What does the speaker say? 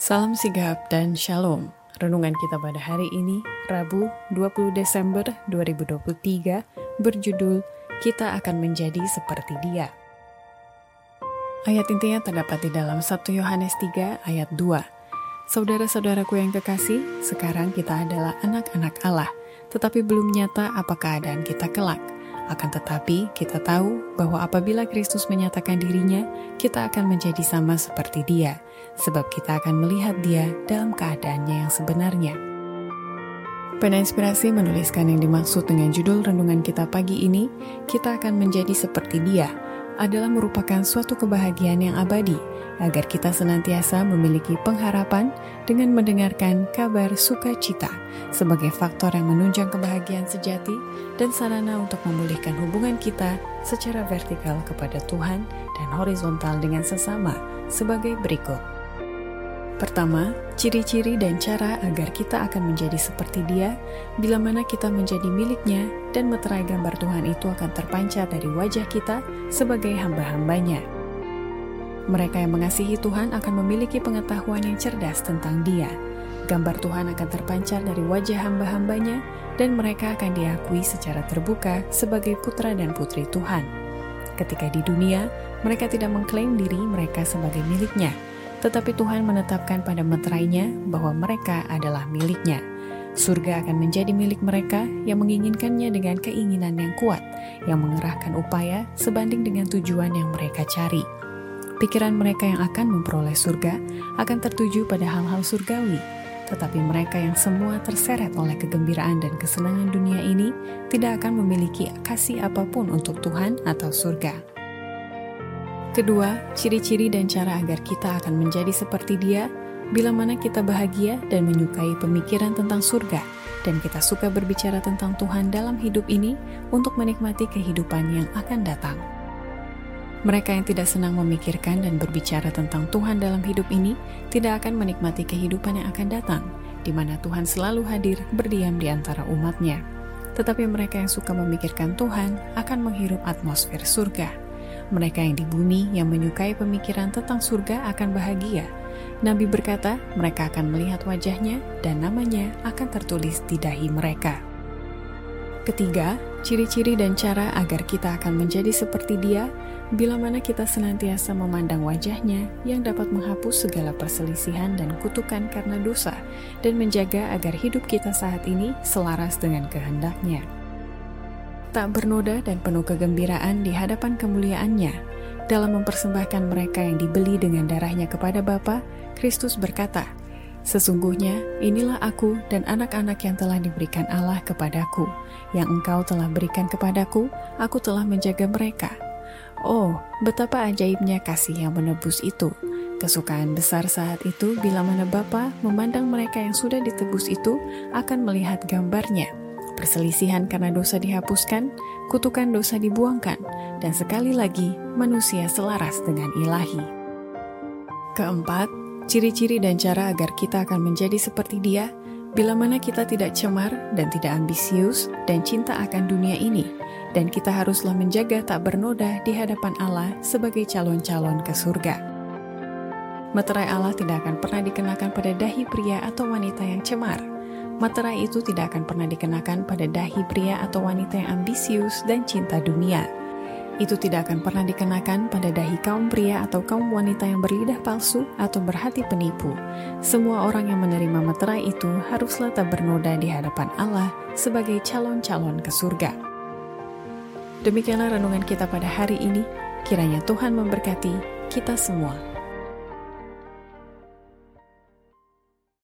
Salam sigap dan shalom. Renungan kita pada hari ini, Rabu 20 Desember 2023, berjudul Kita akan menjadi seperti dia. Ayat intinya terdapat di dalam 1 Yohanes 3 ayat 2. Saudara-saudaraku yang kekasih, sekarang kita adalah anak-anak Allah, tetapi belum nyata apa keadaan kita kelak. Akan tetapi, kita tahu bahwa apabila Kristus menyatakan dirinya, kita akan menjadi sama seperti Dia, sebab kita akan melihat Dia dalam keadaannya yang sebenarnya. Pena Inspirasi menuliskan yang dimaksud dengan judul renungan kita pagi ini, kita akan menjadi seperti Dia, adalah merupakan suatu kebahagiaan yang abadi agar kita senantiasa memiliki pengharapan dengan mendengarkan kabar sukacita sebagai faktor yang menunjang kebahagiaan sejati dan sarana untuk memulihkan hubungan kita secara vertikal kepada Tuhan dan horizontal dengan sesama sebagai berikut. Pertama, ciri-ciri dan cara agar kita akan menjadi seperti dia bila mana kita menjadi miliknya dan meterai gambar Tuhan itu akan terpancar dari wajah kita sebagai hamba-hambanya. Mereka yang mengasihi Tuhan akan memiliki pengetahuan yang cerdas tentang Dia. Gambar Tuhan akan terpancar dari wajah hamba-hambanya, dan mereka akan diakui secara terbuka sebagai putra dan putri Tuhan. Ketika di dunia, mereka tidak mengklaim diri mereka sebagai miliknya, tetapi Tuhan menetapkan pada meterainya bahwa mereka adalah miliknya. Surga akan menjadi milik mereka yang menginginkannya dengan keinginan yang kuat, yang mengerahkan upaya sebanding dengan tujuan yang mereka cari. Pikiran mereka yang akan memperoleh surga akan tertuju pada hal-hal surgawi, tetapi mereka yang semua terseret oleh kegembiraan dan kesenangan dunia ini tidak akan memiliki kasih apa pun untuk Tuhan atau surga. Kedua, ciri-ciri dan cara agar kita akan menjadi seperti Dia bila mana kita bahagia dan menyukai pemikiran tentang surga, dan kita suka berbicara tentang Tuhan dalam hidup ini untuk menikmati kehidupan yang akan datang. Mereka yang tidak senang memikirkan dan berbicara tentang Tuhan dalam hidup ini tidak akan menikmati kehidupan yang akan datang, di mana Tuhan selalu hadir berdiam di antara umatnya. Tetapi mereka yang suka memikirkan Tuhan akan menghirup atmosfer surga. Mereka yang di bumi yang menyukai pemikiran tentang surga akan bahagia. Nabi berkata, mereka akan melihat wajahnya dan namanya akan tertulis di dahi mereka. Ketiga, ciri-ciri dan cara agar kita akan menjadi seperti dia bila mana kita senantiasa memandang wajahnya yang dapat menghapus segala perselisihan dan kutukan karena dosa dan menjaga agar hidup kita saat ini selaras dengan kehendaknya. Tak bernoda dan penuh kegembiraan di hadapan kemuliaannya, dalam mempersembahkan mereka yang dibeli dengan darahnya kepada Bapa, Kristus berkata, Sesungguhnya inilah aku dan anak-anak yang telah diberikan Allah kepadaku, yang engkau telah berikan kepadaku, aku telah menjaga mereka, Oh, betapa ajaibnya kasih yang menebus itu. Kesukaan besar saat itu bila mana Bapa memandang mereka yang sudah ditebus itu akan melihat gambarnya. Perselisihan karena dosa dihapuskan, kutukan dosa dibuangkan, dan sekali lagi manusia selaras dengan ilahi. Keempat, ciri-ciri dan cara agar kita akan menjadi seperti dia bila mana kita tidak cemar dan tidak ambisius dan cinta akan dunia ini, dan kita haruslah menjaga tak bernoda di hadapan Allah sebagai calon-calon ke surga. Materai Allah tidak akan pernah dikenakan pada dahi pria atau wanita yang cemar. Materai itu tidak akan pernah dikenakan pada dahi pria atau wanita yang ambisius dan cinta dunia. Itu tidak akan pernah dikenakan pada dahi kaum pria atau kaum wanita yang berlidah palsu atau berhati penipu. Semua orang yang menerima materai itu haruslah tak bernoda di hadapan Allah sebagai calon-calon ke surga. Demikianlah renungan kita pada hari ini. Kiranya Tuhan memberkati kita semua.